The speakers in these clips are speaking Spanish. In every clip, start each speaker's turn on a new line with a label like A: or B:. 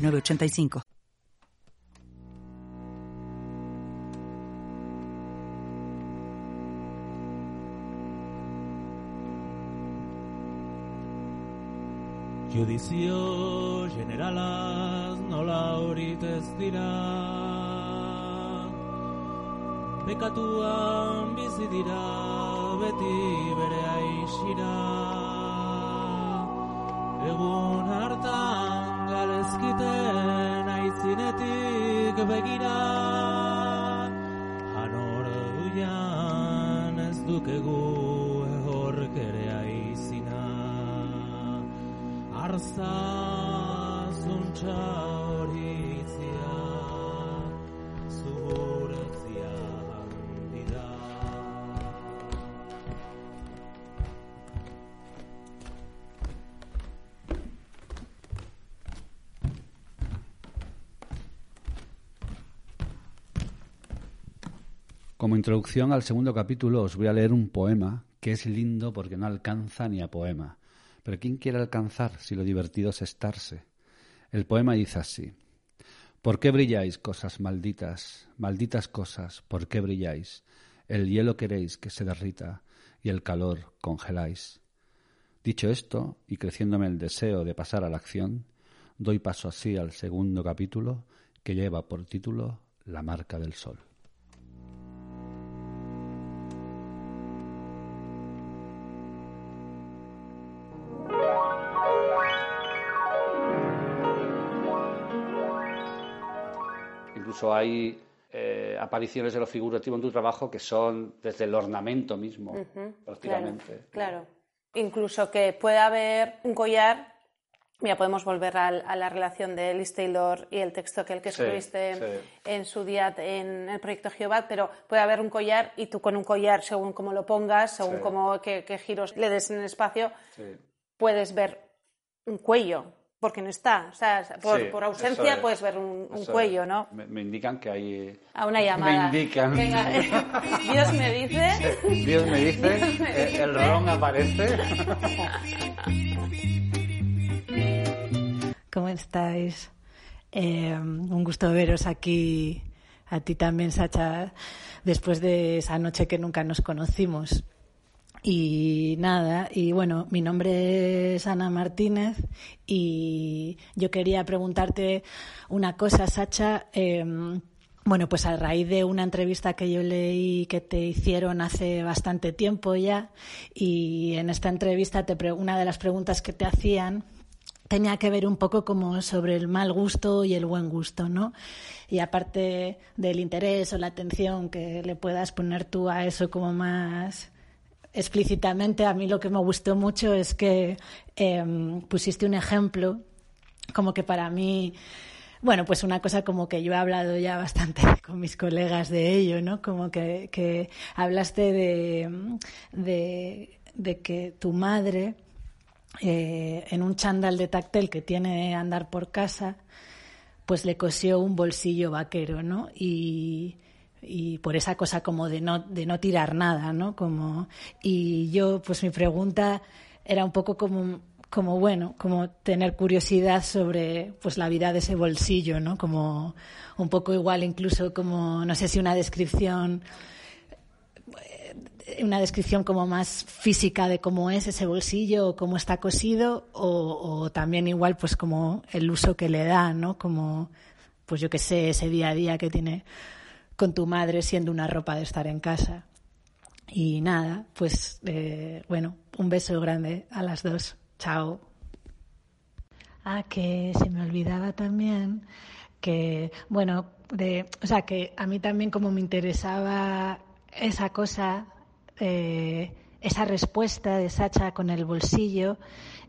A: 985.
B: Judizio generalaz nola horit ez dira Bekatuan bizi dira beti galezkiten aizinetik begira. Hanor duian ez dukegu ehork ere aizina Arza zuntza horitzia zuretzia
C: Como introducción al segundo capítulo os voy a leer un poema que es lindo porque no alcanza ni a poema. Pero ¿quién quiere alcanzar si lo divertido es estarse? El poema dice así. ¿Por qué brilláis, cosas malditas, malditas cosas, por qué brilláis? El hielo queréis que se derrita y el calor congeláis. Dicho esto, y creciéndome el deseo de pasar a la acción, doy paso así al segundo capítulo que lleva por título La marca del sol. Incluso hay eh, apariciones de lo figurativo en tu trabajo que son desde el ornamento mismo, prácticamente.
D: Claro, claro. Incluso que pueda haber un collar. Mira, podemos volver al- a, la relación de Liz Taylor y el texto que el que
C: Sí,
D: escribiste
C: sí.
D: en su día en el proyecto Jehová, pero puede haber un collar y tú con un collar, según cómo lo pongas, según
C: Sí.
D: cómo qué, qué giros le des en el espacio, puedes ver un cuello, porque no está. O sea, por,
C: Sí,
D: por
C: eso
D: ausencia
C: es.
D: puedes ver un, cuello,
C: es.
D: ¿no?
C: Me, me indican que hay...
D: A una llamada.
C: Me indican.
D: Venga, Dios me dice.
C: Dios me dice, eh, el ron aparece.
E: ¿Cómo estáis? Eh, un gusto veros aquí, a ti también, Sacha, después de esa noche que nunca nos conocimos. Y nada, y bueno, mi nombre es Ana Martínez y yo quería preguntarte una cosa, Sacha. eh, bueno, pues a raíz de una entrevista que yo leí que te hicieron hace bastante tiempo ya, y en esta entrevista te pre- una de las preguntas que te hacían tenía que ver un poco como sobre el mal gusto y el buen gusto, ¿no? Y aparte del interés o la atención que le puedas poner tú a eso como más explícitamente, a mí lo que me gustó mucho es que em, pusiste un ejemplo como que para mí, bueno, pues una cosa como que yo he hablado ya bastante con mis colegas de ello, ¿no? Como que, que hablaste de, de, que tu madre, eh, en un chándal de tactel que tiene andar por casa, pues le cosió un bolsillo vaquero, ¿no? Y, y por esa cosa como de no, de no tirar nada, ¿no? Como, y yo, pues mi pregunta era un poco como, como bueno, como tener curiosidad sobre pues la vida de ese bolsillo, ¿no? Como un poco igual incluso como, no sé si una descripción una descripción como más física de cómo es ese bolsillo o cómo está cosido o, o también igual pues como el uso que le da, ¿no? Como pues yo que sé, ese día a día que tiene con tu madre siendo una ropa de estar en casa. Y nada, pues eh, bueno, un beso grande a las dos. Chao. Ah, que se me olvidaba también que, bueno, de, o sea, que a mí también como me interesaba esa cosa, eh, esa respuesta de Sacha con el bolsillo,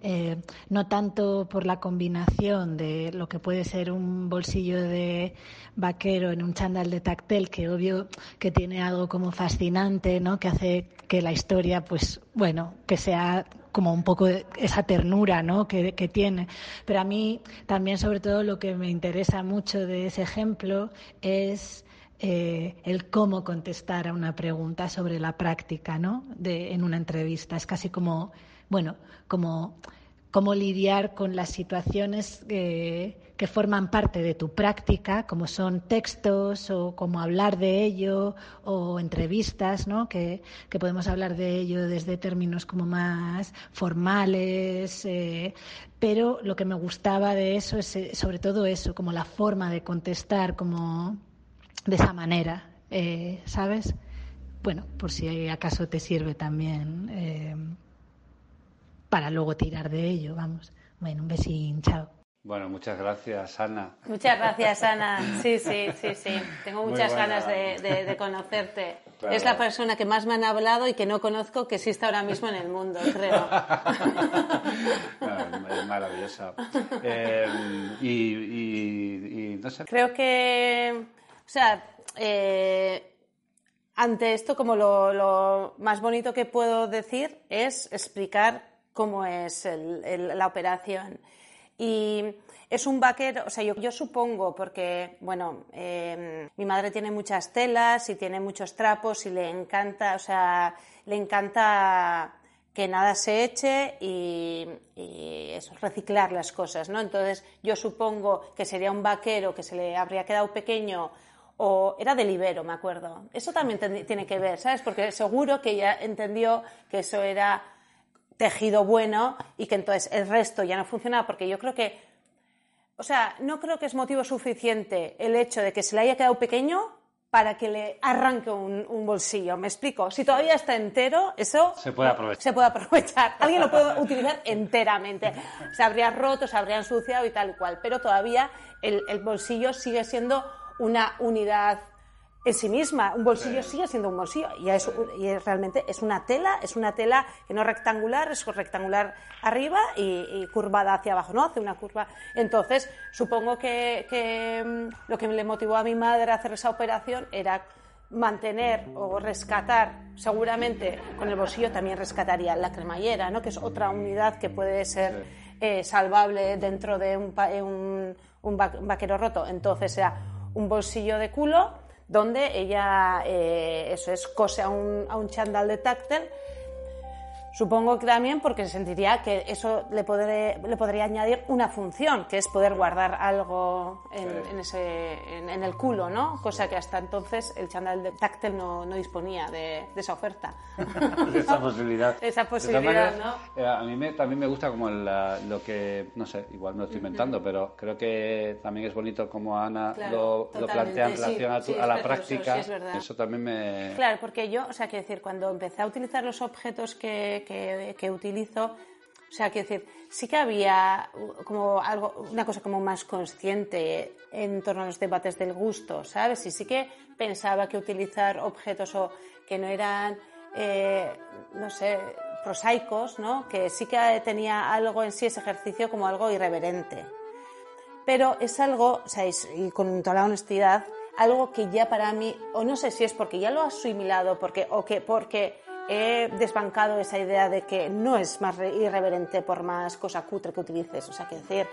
E: eh, no tanto por la combinación de lo que puede ser un bolsillo de vaquero en un chándal de tactel, que obvio que tiene algo como fascinante, ¿no? Que hace que la historia, pues, bueno, que sea como un poco esa ternura ¿no? que, que, tiene. Pero a mí también, sobre todo, lo que me interesa mucho de ese ejemplo es eh, el cómo contestar a una pregunta sobre la práctica, ¿no? De, en una entrevista. Es casi como, bueno, como cómo lidiar con las situaciones que forman parte de tu práctica, como son textos o cómo hablar de ello o entrevistas, ¿no? que, que podemos hablar de ello desde términos como más formales. Eh, pero lo que me gustaba de eso es eh, sobre todo eso, como la forma de contestar, como de esa manera, eh, ¿sabes? Bueno, por si acaso te sirve también eh, para luego tirar de ello, vamos. Bueno, un besín, chao.
C: Bueno, muchas gracias, Ana.
D: Muchas gracias, Ana. Sí, sí, sí, sí. Tengo muchas ganas de, de, de conocerte. Claro. Es la persona que más me han hablado y que no conozco que existe ahora mismo en el mundo, creo.
C: es maravillosa. Eh, y, y, y, no sé.
D: Creo que sea, eh, ante esto, como lo, más bonito que puedo decir es explicar cómo es la operación. Y es un vaquero, o sea, yo, supongo, porque, bueno, eh, mi madre tiene muchas telas y tiene muchos trapos y le encanta, o sea, le encanta que nada se eche y, y, eso, reciclar las cosas, ¿no? Entonces, yo supongo que sería un vaquero que se le habría quedado pequeño o era de libero, me acuerdo. Eso también tiene que ver, ¿sabes? Porque seguro que ella entendió que eso era tejido bueno y que entonces el resto ya no funcionaba, porque yo creo que, o sea, no creo que es motivo suficiente el hecho de que se le haya quedado pequeño para que le arranque un, un bolsillo. ¿Me explico? Si todavía está entero, eso
C: se puede aprovechar.
D: Se puede aprovechar. Alguien lo puede utilizar enteramente. Se habría roto, se habría ensuciado y tal y cual, pero todavía el, el bolsillo sigue siendo una unidad en sí misma. Un bolsillo sí. sigue siendo un bolsillo y, es, y es, realmente es una tela, es una tela que no es rectangular, es rectangular arriba y, y, curvada hacia abajo, ¿no? Hace una curva. Entonces, supongo que, que mm, lo que le motivó a mi madre a hacer esa operación era mantener o rescatar, seguramente con el bolsillo también rescataría la cremallera, ¿no? que es otra unidad que puede ser eh, salvable dentro de un, un, un vaquero roto. Entonces, sea un bolsillo de culo donde ella, eh, eso es, cose a un, a un chándal de táctil. Supongo que también porque sentiría que eso le, podré, le podría añadir una función, que es poder guardar algo en, sí. en ese, en, en, el culo, ¿no? Cosa que hasta entonces el chándal de táctil no, no disponía de, de, esa oferta.
C: de esa posibilidad.
D: esa posibilidad,
C: ¿no? Eh, a mí me, también me gusta como la, lo que, no sé, igual me lo estoy inventando, uh -huh. pero creo que también es bonito como Ana
D: claro,
C: lo, lo, plantea en relación sí, a, tu,
D: sí,
C: a la práctica.
D: Sí,
C: eso también me...
D: Claro, porque yo, o sea, quiero decir, cuando empecé a utilizar los objetos que que, que, utilizo, o sea, quiero decir, sí que había como algo, una cosa como más consciente en torno a los debates del gusto, ¿sabes? Y sí que pensaba que utilizar objetos o que no eran, eh, no sé, prosaicos, ¿no? Que sí que tenía algo en sí ese ejercicio como algo irreverente. Pero es algo, o sea, y con toda la honestidad, algo que ya para mí, o no sé si es porque ya lo he asimilado, porque, o que porque he desbancado esa idea de que no es más irreverente por más cosa cutre que utilices. O sea, que decir,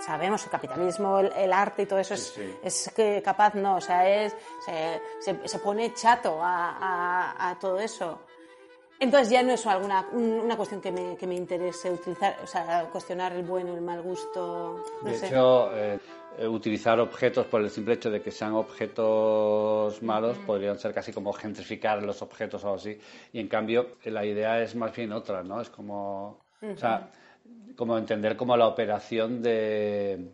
D: sabemos el capitalismo, el, el arte y todo eso es, sí, sí. es que capaz no, o sea, es, se, se, se pone chato a, a, a, todo eso. Entonces ya no es alguna, una cuestión que me, que me interese utilizar, o sea, cuestionar el bueno, el mal gusto.
C: No de sé. hecho, eh, utilizar objetos por el simple hecho de que sean objetos malos podrían ser casi como gentrificar los objetos o algo así. Y en cambio, la idea es más bien otra, ¿no? Es como, o sea, como entender como la operación de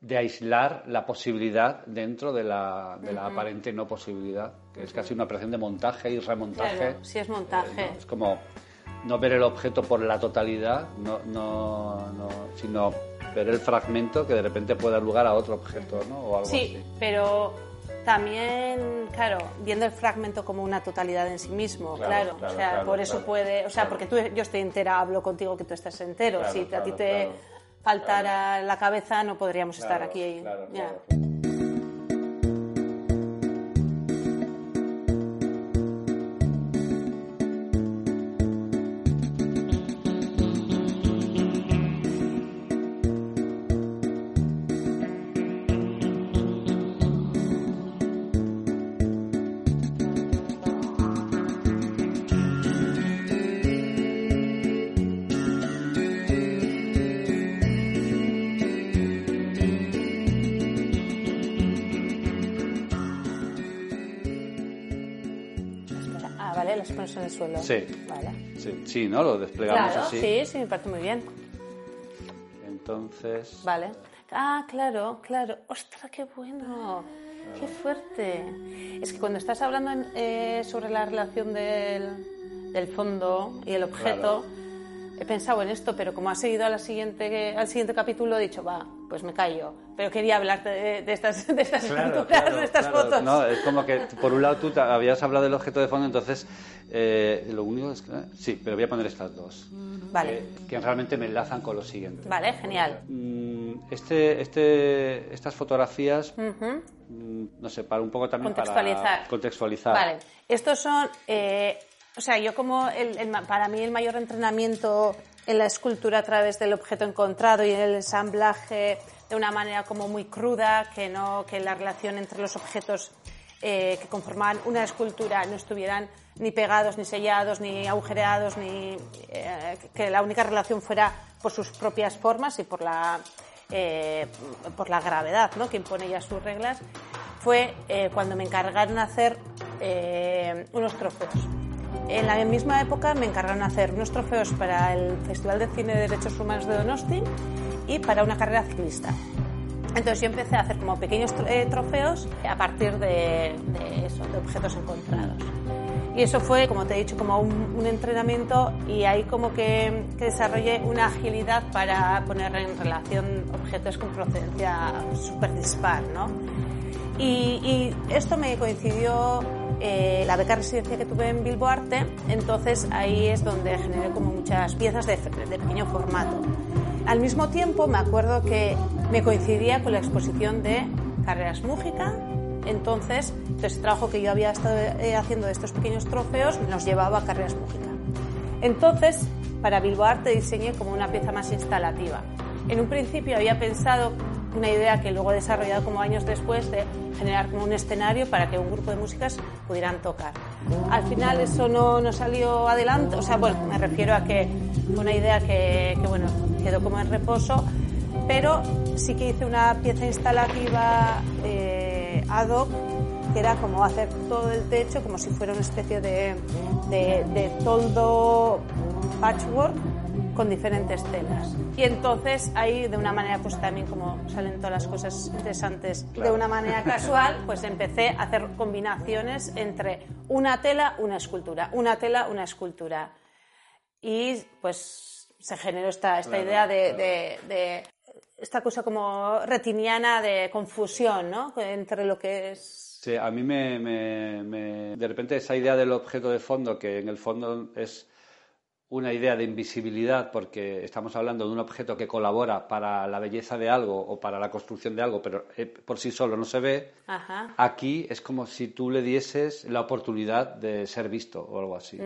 C: de aislar la posibilidad dentro de la, de la uh -huh. aparente no posibilidad, que es casi una operación de montaje y remontaje.
D: Claro, si es montaje.
C: Eh, ¿no? Es como no ver el objeto por la totalidad, no, no, no, sino ver el fragmento que de repente puede dar lugar a otro objeto, ¿no? O algo
D: sí,
C: así.
D: pero También, claro, viendo el fragmento como una totalidad en sí mismo,
C: Claro,
D: claro.
C: claro,
D: o sea,
C: claro,
D: por eso puede, o sea, porque tú, yo estoy entera, hablo contigo que tú estás entero. Si a ti te faltara la cabeza, no podríamos estar aquí.
C: claro,
D: Ya.
C: Sí.
D: Vale.
C: Sí, sí, ¿no? Lo desplegamos
D: Claro,
C: así.
D: sí, sí, me parece muy bien.
C: Entonces,
D: Vale. Ah, claro, claro. ¡Ostras, qué bueno! ¡Qué fuerte! Es que cuando estás hablando en- eh, sobre la relación del, del fondo y el objeto, he pensado en esto, pero como ha seguido a la siguiente, al siguiente capítulo, he dicho, va, pues me callo. Pero quería hablarte de, de estas, de estas
C: Claro,
D: pinturas,
C: claro,
D: de estas
C: claro.
D: fotos.
C: No, es como que por un lado tú te habías hablado del objeto de fondo, entonces eh, lo único es que... Sí, pero voy a poner estas dos.
D: Vale,
C: Que, que realmente me enlazan con lo siguiente.
D: vale, genial.
C: Mm, Este, este, estas fotografías, mm, no sé, para un poco también
D: Contextualizar.
C: para contextualizar.
D: Vale, estos son, eh, o sea, yo como el- el para mí el mayor entrenamiento en la escultura a través del objeto encontrado y el ensamblaje de una manera como muy cruda, que no, que la relación entre los objetos eh, que conformaban una escultura no estuvieran ni pegados, ni sellados, ni agujereados, ni eh, que la única relación fuera por sus propias formas y por la eh, por la gravedad ¿no? que impone ya sus reglas, fue cuando me encargaron hacer unos trofeos. En la misma época me encargaron hacer unos trofeos para el Festival de Cine de Derechos Humanos de Donosti y para una carrera ciclista. Entonces yo empecé a hacer como pequeños eh, trofeos a partir de, de eso, de objetos encontrados. Y eso fue, como te he dicho, como un, un entrenamiento y ahí como que, que desarrollé una agilidad para poner en relación objetos con procedencia súper dispar, ¿no? Y, y esto me coincidió eh, la beca residencia que tuve en Bilbo Arte, entonces ahí es donde generé como muchas piezas de, pequeño formato. Al mismo tiempo me acuerdo que me coincidía con la exposición de Carreras Mújica, entonces ese trabajo que yo había estado eh, haciendo de estos pequeños trofeos nos llevaba a Carreras Mújica. Entonces, para Bilbo Arte diseñé como una pieza más instalativa. En un principio había pensado una idea que luego he desarrollado como años después de generar como un escenario para que un grupo de músicas pudieran tocar. Al final eso no, no salió adelante, o sea, bueno, me refiero a que fue una idea que, que, bueno, quedó como en reposo, pero sí que hice una pieza instalativa eh, ad hoc que era como hacer todo el techo como si fuera una especie de, de, de toldo patchwork con diferentes telas. Y entonces ahí de una manera pues también como salen todas las cosas interesantes de una manera casual, pues empecé a hacer combinaciones entre una tela, una escultura, una tela, una escultura. Y pues se generó esta, esta
C: Claro,
D: idea de,
C: claro.
D: de- de esta cosa como retiniana de confusión, ¿no? Entre lo que es
C: Sí, a mí me, me- me- De repente esa idea del objeto de fondo, que en el fondo es una idea de invisibilidad, porque estamos hablando de un objeto que colabora para la belleza de algo o para la construcción de algo, pero eh, por sí solo no se ve,
D: Ajá.
C: aquí es como si tú le dieses la oportunidad de ser visto o algo así.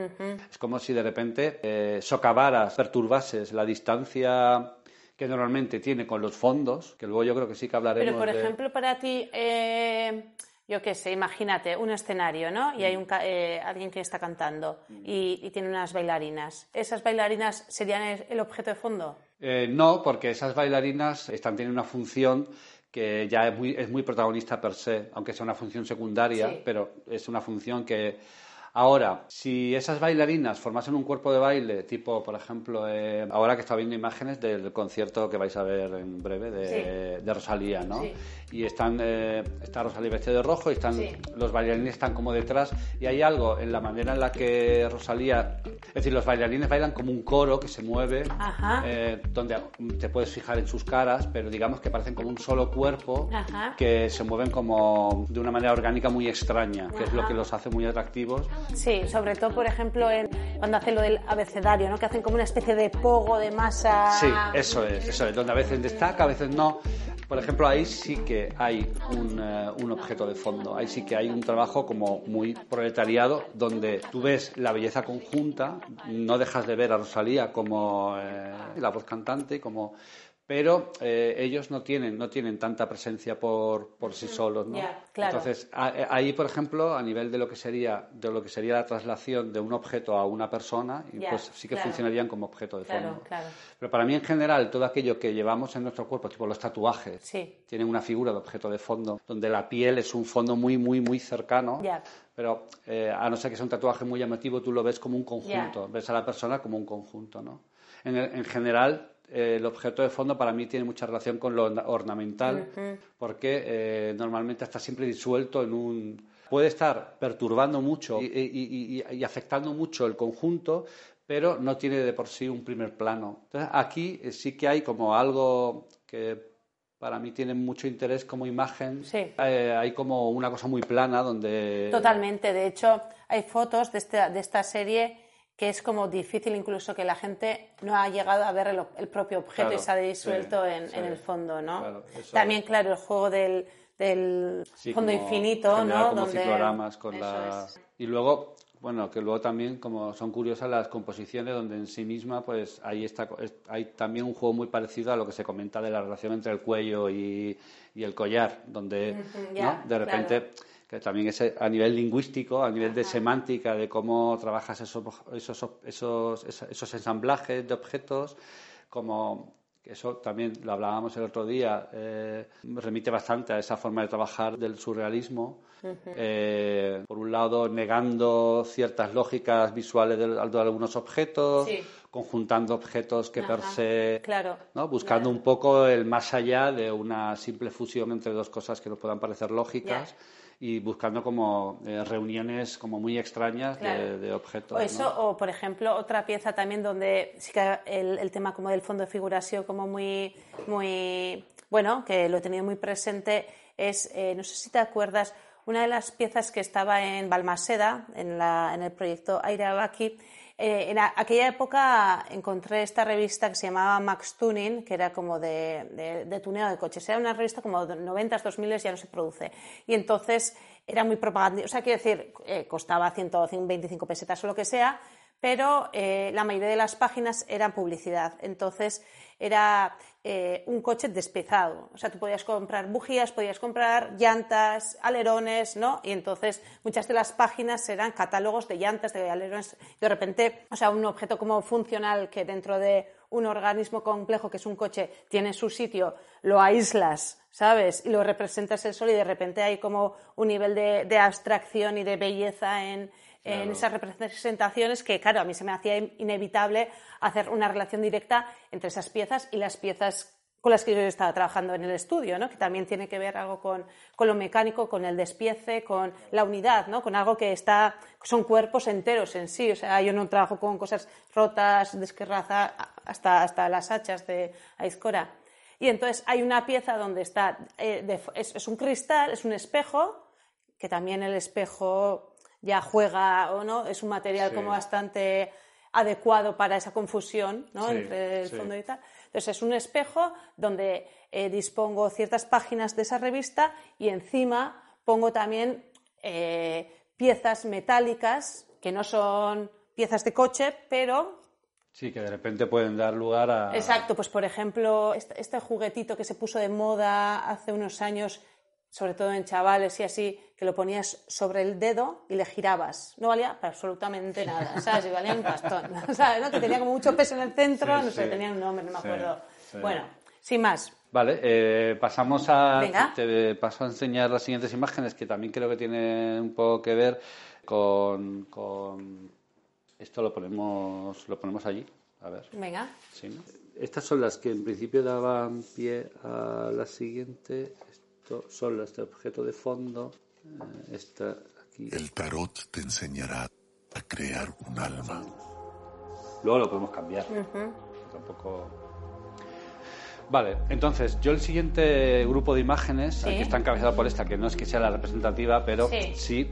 C: Es como si de repente eh, socavaras, perturbases la distancia que normalmente tiene con los fondos, que luego yo creo que sí que hablaremos
D: Pero, por
C: de-
D: ejemplo, para ti, eh, yo qué sé, imagínate un escenario, ¿no? Y hay un, ca- eh, alguien que está cantando y, y tiene unas bailarinas. ¿Esas bailarinas serían el, objeto de fondo?
C: Eh, no, porque esas bailarinas están teniendo una función que ya es muy, es muy protagonista per se, aunque sea una función secundaria,
D: Sí.
C: pero es una función que Ahora, si esas bailarinas formasen un cuerpo de baile, tipo, por ejemplo, eh, ahora que está viendo imágenes del concierto que vais a ver en breve de, de Rosalía, ¿no?
D: Sí.
C: Y están, eh, está Rosalía vestida de rojo y están,
D: Sí.
C: los bailarines están como detrás y hay algo en la manera en la que Rosalía, es decir, los bailarines bailan como un coro que se mueve, eh, donde te puedes fijar en sus caras, pero digamos que parecen como un solo cuerpo
D: Ajá.
C: que se mueven como de una manera orgánica muy extraña, que es lo que los hace muy atractivos.
D: Sí, sobre todo, por ejemplo, en, cuando hacen lo del abecedario, ¿no? Que hacen como una especie de pogo de masa.
C: Sí, eso es, eso es, donde a veces destaca, a veces no. Por ejemplo, ahí sí que hay un, eh, un objeto de fondo, ahí sí que hay un trabajo como muy proletariado, donde tú ves la belleza conjunta, no dejas de ver a Rosalía como eh, la voz cantante, como pero eh, ellos no tienen no tienen tanta presencia por, por sí solos ¿no?
D: Claro.
C: entonces a- ahí por ejemplo a nivel de lo que sería de lo que sería la traslación de un objeto a una persona pues sí que
D: claro.
C: funcionarían como objeto de
D: Claro,
C: fondo pero para mí en general todo aquello que llevamos en nuestro cuerpo tipo los tatuajes
D: Sí.
C: tienen una figura de objeto de fondo donde la piel es un fondo muy muy muy cercano pero eh, a no ser que sea un tatuaje muy llamativo tú lo ves como un conjunto ves a la persona como un conjunto no en general eh, el objeto de fondo para mí tiene mucha relación con lo orna- ornamental porque eh, normalmente está siempre disuelto en un puede estar perturbando mucho y, y- y- y afectando mucho el conjunto pero no tiene de por sí un primer plano entonces aquí eh, sí que hay como algo que para mí tiene mucho interés como imagen
D: Sí.
C: Eh, hay como una cosa muy plana donde
D: Totalmente. De hecho, hay fotos de esta, de esta serie que es como difícil incluso que la gente no ha llegado a ver el, el propio objeto
C: Claro,
D: y se ha disuelto
C: sí,
D: en,
C: sí.
D: en el fondo, ¿no?
C: Claro,
D: También, claro, el juego del, del
C: Sí,
D: fondo
C: como
D: infinito, ¿no?
C: como
D: Donde-
C: ciclogramas con
D: Eso
C: la...
D: es.
C: Y luego, bueno, que luego también como son curiosas las composiciones donde en sí misma pues ahí está, es- hay también un juego muy parecido a lo que se comenta de la relación entre el cuello y, y el collar, donde de repente que también es a nivel lingüístico, a nivel de semántica, de cómo trabajas esos, esos, esos, esos, ensamblajes de objetos, como eso también lo hablábamos el otro día, eh, remite bastante a esa forma de trabajar del surrealismo. Eh, por un lado, negando ciertas lógicas visuales de, de algunos objetos,
D: Sí.
C: conjuntando objetos que per
D: Ajá,
C: se.
D: claro.
C: ¿no? Buscando un poco el más allá de una simple fusión entre dos cosas que nos puedan parecer lógicas. Y buscando como eh, reuniones como muy extrañas de-
D: Claro.
C: de, objetos.
D: O eso,
C: ¿no?
D: o por ejemplo, otra pieza también donde sí que el, el tema como del fondo de figura ha sido como muy, muy, bueno, que lo he tenido muy presente, es, eh, no sé si te acuerdas, una de las piezas que estaba en Balmaseda, en, la, en el proyecto Aire Abaki, eh, en aquella época encontré esta revista que se llamaba Max Tuning, que era como de, de, tuneo de coches. Era una revista como de 90s, 2000 ya no se produce. Y entonces era muy propaganda. O sea, quiero decir, eh, costaba 125 pesetas o lo que sea, pero eh, la mayoría de las páginas eran publicidad. Entonces era eh, un coche despezado. O sea, tú podías comprar bujías, podías comprar llantas, alerones, ¿no? Y entonces muchas de las páginas eran catálogos de llantas, de alerones. De repente, o sea, un objeto como funcional que dentro de un organismo complejo que es un coche tiene su sitio, lo aíslas, ¿sabes? Y lo representas el sol y de repente hay como un nivel de, de abstracción y de belleza en, en esas representaciones que, claro, a mí se me hacía in- inevitable hacer una relación directa entre esas piezas y las piezas con las que yo estaba trabajando en el estudio, ¿no? que también tiene que ver algo con, con lo mecánico, con el despiece, con la unidad, ¿no? con algo que está, son cuerpos enteros en sí. O sea, yo no trabajo con cosas rotas, desquerraza, hasta, hasta las hachas de Aizcora. Y entonces hay una pieza donde está, eh, de- es, es un cristal, es un espejo, que también el espejo ya juega o no, es un material
C: Sí.
D: como bastante adecuado para esa confusión ¿no?
C: Sí,
D: entre el fondo y tal. Entonces es un espejo donde eh, dispongo ciertas páginas de esa revista y encima pongo también eh, piezas metálicas que no son piezas de coche, pero
C: Sí, que de repente pueden dar lugar a...
D: Exacto, pues por ejemplo, este, este juguetito que se puso de moda hace unos años, sobre todo en chavales y así, que lo ponías sobre el dedo y le girabas. No valía para absolutamente nada, ¿sabes? Y valía un pastón, ¿sabes? ¿no? Que tenía como mucho peso en el centro,
C: Sí,
D: no sé,
C: sí.
D: tenía un nombre, no me
C: Sí,
D: acuerdo.
C: sí.
D: Bueno, sin más.
C: Vale, eh, pasamos a.
D: Venga.
C: Te paso a enseñar las siguientes imágenes que también creo que tienen un poco que ver. Con, con esto lo ponemos, lo ponemos allí. A ver.
D: Venga.
C: Sí, ¿no? Estas son las que en principio daban pie a la siguiente. Esto son las de objeto de fondo. Eh, aquí.
F: El tarot te enseñará a crear un alma.
C: Luego lo podemos cambiar. Tampoco. Vale, entonces yo el siguiente grupo de imágenes,
D: Sí.
C: que está encabezado por esta, que no es que sea la representativa, pero
D: Sí.
C: sí.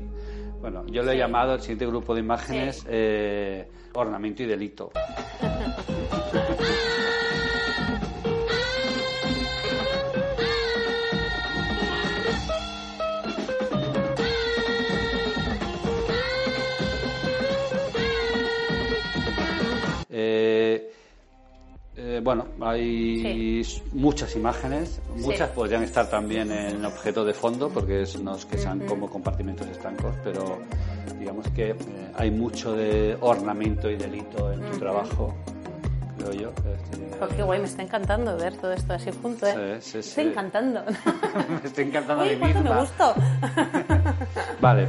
C: Bueno, yo lo he
D: Sí.
C: llamado el siguiente grupo de imágenes
D: Sí.
C: eh, ornamento y delito. eh, bueno, hay muchas imágenes, muchas
D: Sí.
C: podrían estar también en objeto de fondo, porque es, no es que sean como compartimentos estancos, pero digamos que eh, hay mucho de ornamento y delito en tu trabajo, creo yo. Este,
D: Oh, qué guay, me está encantando ver todo esto así junto, ¿eh?
C: Sí,
D: Me. Está encantando.
C: me estoy encantando a
D: Uy,
C: mí
D: cuánto me
C: misma.
D: gustó.
C: Vale.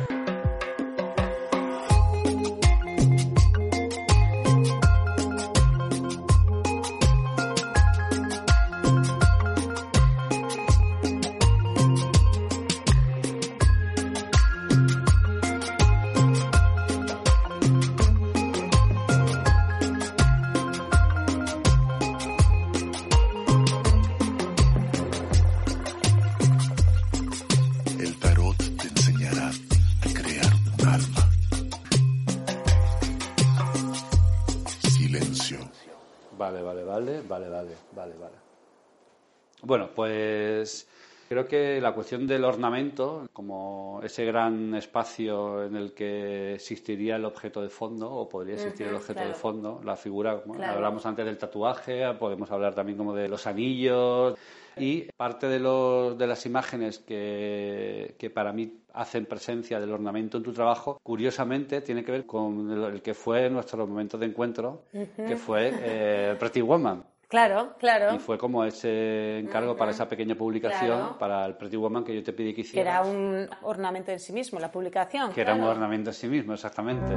C: Creo que la cuestión del ornamento, como ese gran espacio en el que existiría el objeto de fondo, o podría existir el objeto
D: claro.
C: de fondo, la figura, bueno,
D: Claro.
C: hablamos antes del tatuaje, podemos hablar también como de los anillos, y parte de, los, de las imágenes que, que para mí hacen presencia del ornamento en tu trabajo, curiosamente tiene que ver con el, el que fue nuestro momento de encuentro, que fue eh, Pretty Woman.
D: Claro, claro.
C: Y fue como ese encargo para esa pequeña publicación,
D: Claro.
C: para el Pretty Woman que yo te pedí que
D: Que
C: hicieras.
D: era un ornamento en sí mismo, la publicación.
C: que era un ornamento en sí mismo, exactamente.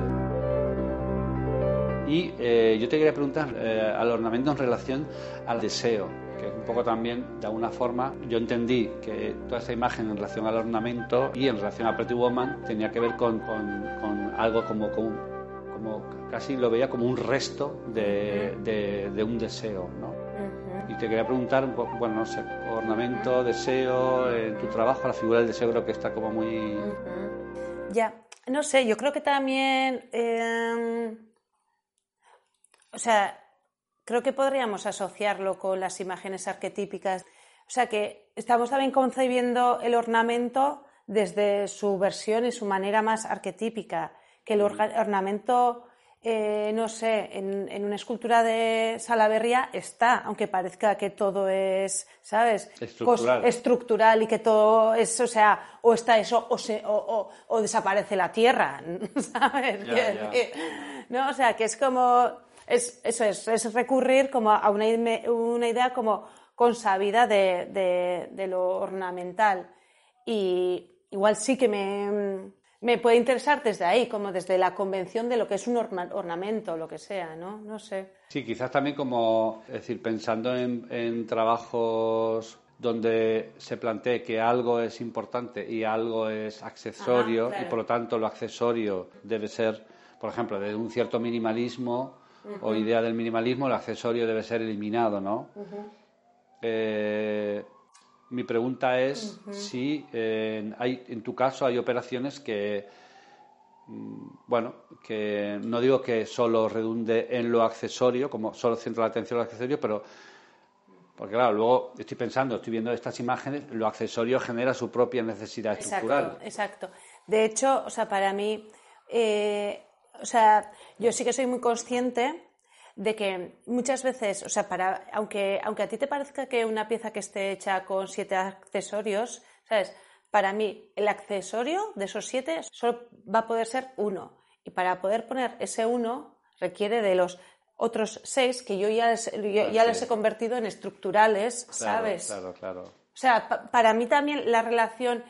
C: Y eh, yo te quería preguntar eh, al ornamento en relación al deseo, que es un poco también, de alguna forma, yo entendí que toda esa imagen en relación al ornamento y en relación a Pretty Woman tenía que ver con, con- con algo como, como, como casi lo veía como un resto de, de- de un deseo, ¿no? Y te quería preguntar, bueno, no sé, ornamento, deseo, en tu trabajo, la figura del deseo creo que está como muy...
D: Ya, no sé, yo creo que también, eh, o sea, creo que podríamos asociarlo con las imágenes arquetípicas. O sea, que estamos también concebiendo el ornamento desde su versión y su manera más arquetípica, que el ornamento, eh, no sé, en, en una escultura de Salaverría está, aunque parezca que todo es, ¿sabes?
C: Estructural.
D: Cos- estructural y que todo es, o sea, o está eso o, se, o, o- o desaparece la tierra, ¿sabes? No, o sea, que es como, es, eso es, es recurrir como a una, una idea como consabida de, de, de lo ornamental. Y igual sí que me, me puede interesar desde ahí, como desde la convención de lo que es un orna- ornamento, lo que sea, ¿no? No sé.
C: Sí, quizás también como, es decir, pensando en, en trabajos donde se plantee que algo es importante y algo es accesorio
D: Ajá, claro.
C: y por lo tanto lo accesorio debe ser, por ejemplo, de un cierto minimalismo o idea del minimalismo, el accesorio debe ser eliminado, ¿no? Eh, mi pregunta es si eh, hay, en tu caso hay operaciones que, mm, bueno, que no digo que solo redunde en lo accesorio, como solo centra la atención en lo accesorio, pero porque claro, luego estoy pensando, estoy viendo estas imágenes, lo accesorio genera su propia necesidad estructural.
D: Exacto, exacto. De hecho, o sea, para mí, eh, o sea, yo sí que soy muy consciente de que muchas veces, o sea, para, aunque, aunque a ti te parezca que una pieza que esté hecha con siete accesorios, ¿sabes? Para mí, el accesorio de esos siete solo va a poder ser uno. Y para poder poner ese uno requiere de los otros seis que yo ya les, yo ya
C: Sí.
D: les he convertido en estructurales,
C: Claro,
D: ¿sabes?
C: Claro, claro.
D: O sea, pa- para mí también la relación,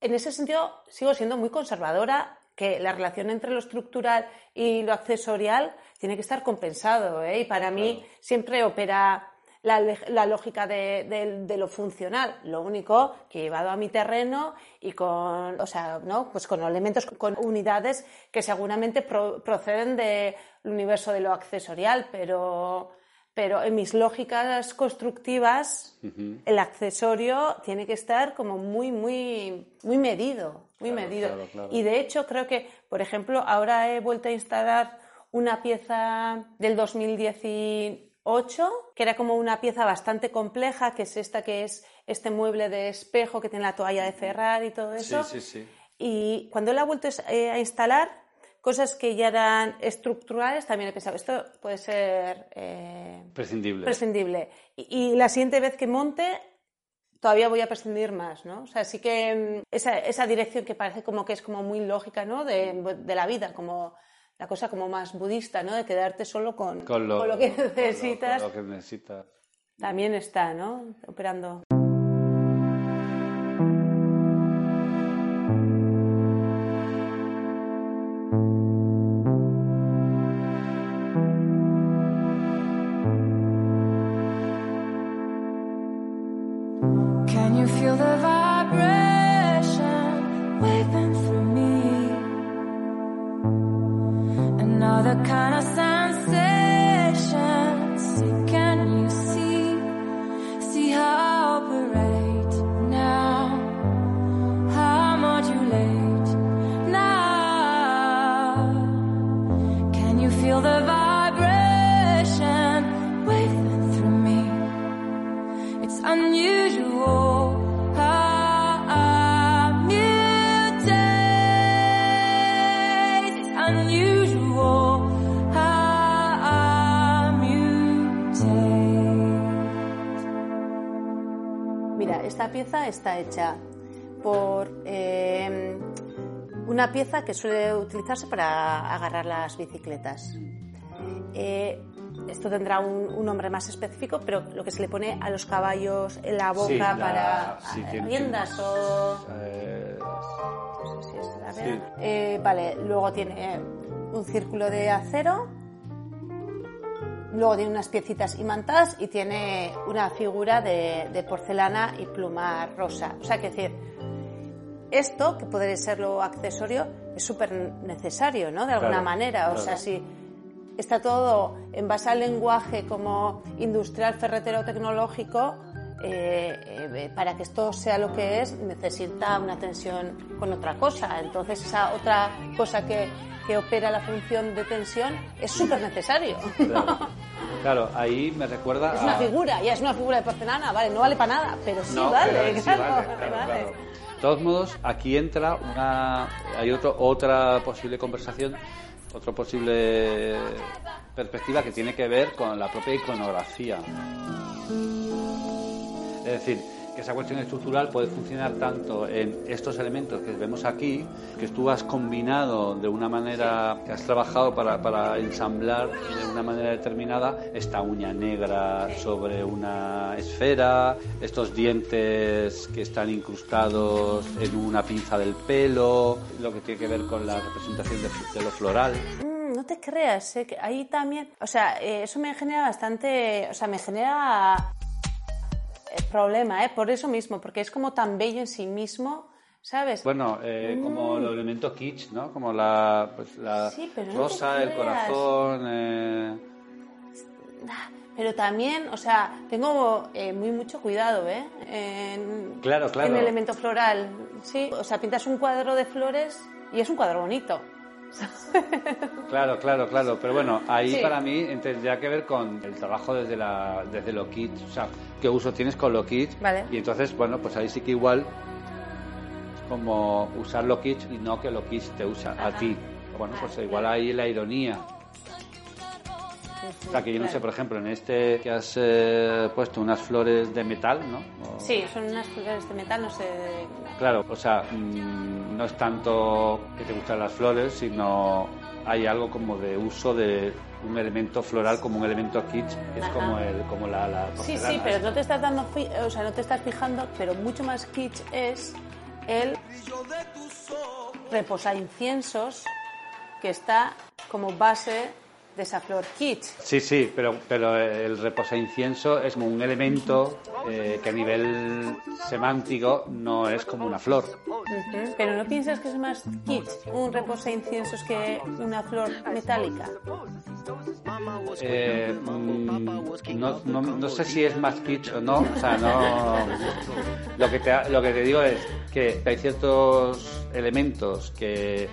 D: en ese sentido, sigo siendo muy conservadora que la relación entre lo estructural y lo accesorial tiene que estar compensado. ¿eh? Y para mí siempre opera la, la lógica de, de- de lo funcional. Lo único que he llevado a mi terreno y con, o sea, ¿no? pues con elementos, con unidades que seguramente pro- proceden del universo de lo accesorial, pero, pero en mis lógicas constructivas el accesorio tiene que estar como muy, muy, muy medido, muy
C: Claro,
D: medido.
C: claro, claro.
D: Y de hecho creo que, por ejemplo, ahora he vuelto a instalar una pieza del 2018, que era como una pieza bastante compleja, que es esta que es este mueble de espejo que tiene la toalla de cerrar y todo eso.
C: Sí, sí, sí.
D: Y cuando la he vuelto eh, a instalar, cosas que ya eran estructurales, también he pensado, esto puede ser eh,
C: Prescindible.
D: prescindible. Y, y la siguiente vez que monte, todavía voy a prescindir más, ¿no? O sea, sí que mm, esa, esa dirección que parece como que es como muy lógica, ¿no? De, de la vida, como la cosa como más budista, ¿no? De quedarte solo con,
C: con lo,
D: con lo que
C: con lo-
D: necesitas,
C: con lo que necesitas.
D: también está, ¿no? Operando. Está hecha por eh, una pieza que suele utilizarse para agarrar las bicicletas. Eh, esto tendrá un, un nombre más específico, pero lo que se le pone a los caballos en la boca
C: Sí, la-
D: para
C: sí,
D: riendas o
C: Eh,
D: no sé si es la
C: Sí.
D: vera. Eh, vale, luego tiene un círculo de acero, luego tiene unas piecitas imantadas y tiene una figura de, de porcelana y pluma rosa. O sea, que decir, esto, que podría ser lo accesorio, es súper necesario, ¿no? De alguna
C: Claro,
D: manera. O
C: claro.
D: sea, si está todo en base al lenguaje como industrial, ferretero, tecnológico, eh, eh, para que esto sea lo que es, necesita una tensión con otra cosa. Entonces, esa otra cosa que, que opera la función de tensión es súper necesario.
C: claro. Claro, ahí me recuerda
D: Es una
C: a-
D: figura, ya es una figura de porcelana, vale, no vale para nada, pero sí
C: No,
D: vale,
C: pero sí
D: claro,
C: vale, claro,
D: vale.
C: De todos modos, aquí entra una, hay otro, otra posible conversación, otra posible perspectiva que tiene que ver con la propia iconografía. Es decir, que esa cuestión estructural puede funcionar tanto en estos elementos que vemos aquí, que tú has combinado de una manera, que has trabajado para, ensamblar de una manera determinada esta uña negra sobre una esfera, estos dientes que están incrustados en una pinza del pelo, lo que tiene que ver con la representación de, de lo floral.
D: Mm, no te creas, eh, que ahí también, o sea, eh, eso me genera bastante, o sea, me genera problema, ¿eh? Por eso mismo, porque es como tan bello en sí mismo, ¿sabes?
C: Bueno, eh, como los elementos kitsch, ¿no? Como la, pues, la
D: Sí, no
C: rosa, el corazón. eh,
D: Pero también, o sea, tengo eh, muy mucho cuidado, ¿eh? En,
C: Claro, claro.
D: En el elemento floral, sí. O sea, pintas un cuadro de flores y es un cuadro bonito.
C: Claro, claro, claro. Pero bueno, ahí
D: Sí.
C: para mí tendría que ver con el trabajo desde, la, desde lo kitsch. O sea, qué uso tienes con lo.
D: Vale.
C: Y entonces, bueno, pues ahí sí que igual es como usar lo kitsch y no que lo kitsch te usa a ti. Bueno, pues igual ahí la ironía. O sea, que yo no sé, por ejemplo, en este que has eh, puesto unas flores de metal, ¿no? O-
D: Sí, son unas flores de metal, no sé.
C: Claro, o sea, mm, no es tanto que te gustan las flores, sino hay algo como de uso de un elemento floral como un elemento kitsch, es
D: Ajá.
C: como el como la, la
D: Sí, sí, pero no te estás dando, o sea, no te estás fijando, pero mucho más kitsch es el reposa inciensos que está como base de esa flor kitsch.
C: Sí, sí, pero, pero el reposa incienso es como un elemento eh, que a nivel semántico no es como una flor.
D: Pero ¿no piensas que es más kitsch un reposa inciensos que una flor metálica?
C: Eh, mm, no, no, no sé si es más kitsch o no, o sea, no. Lo que te, lo que te digo es que hay ciertos elementos que,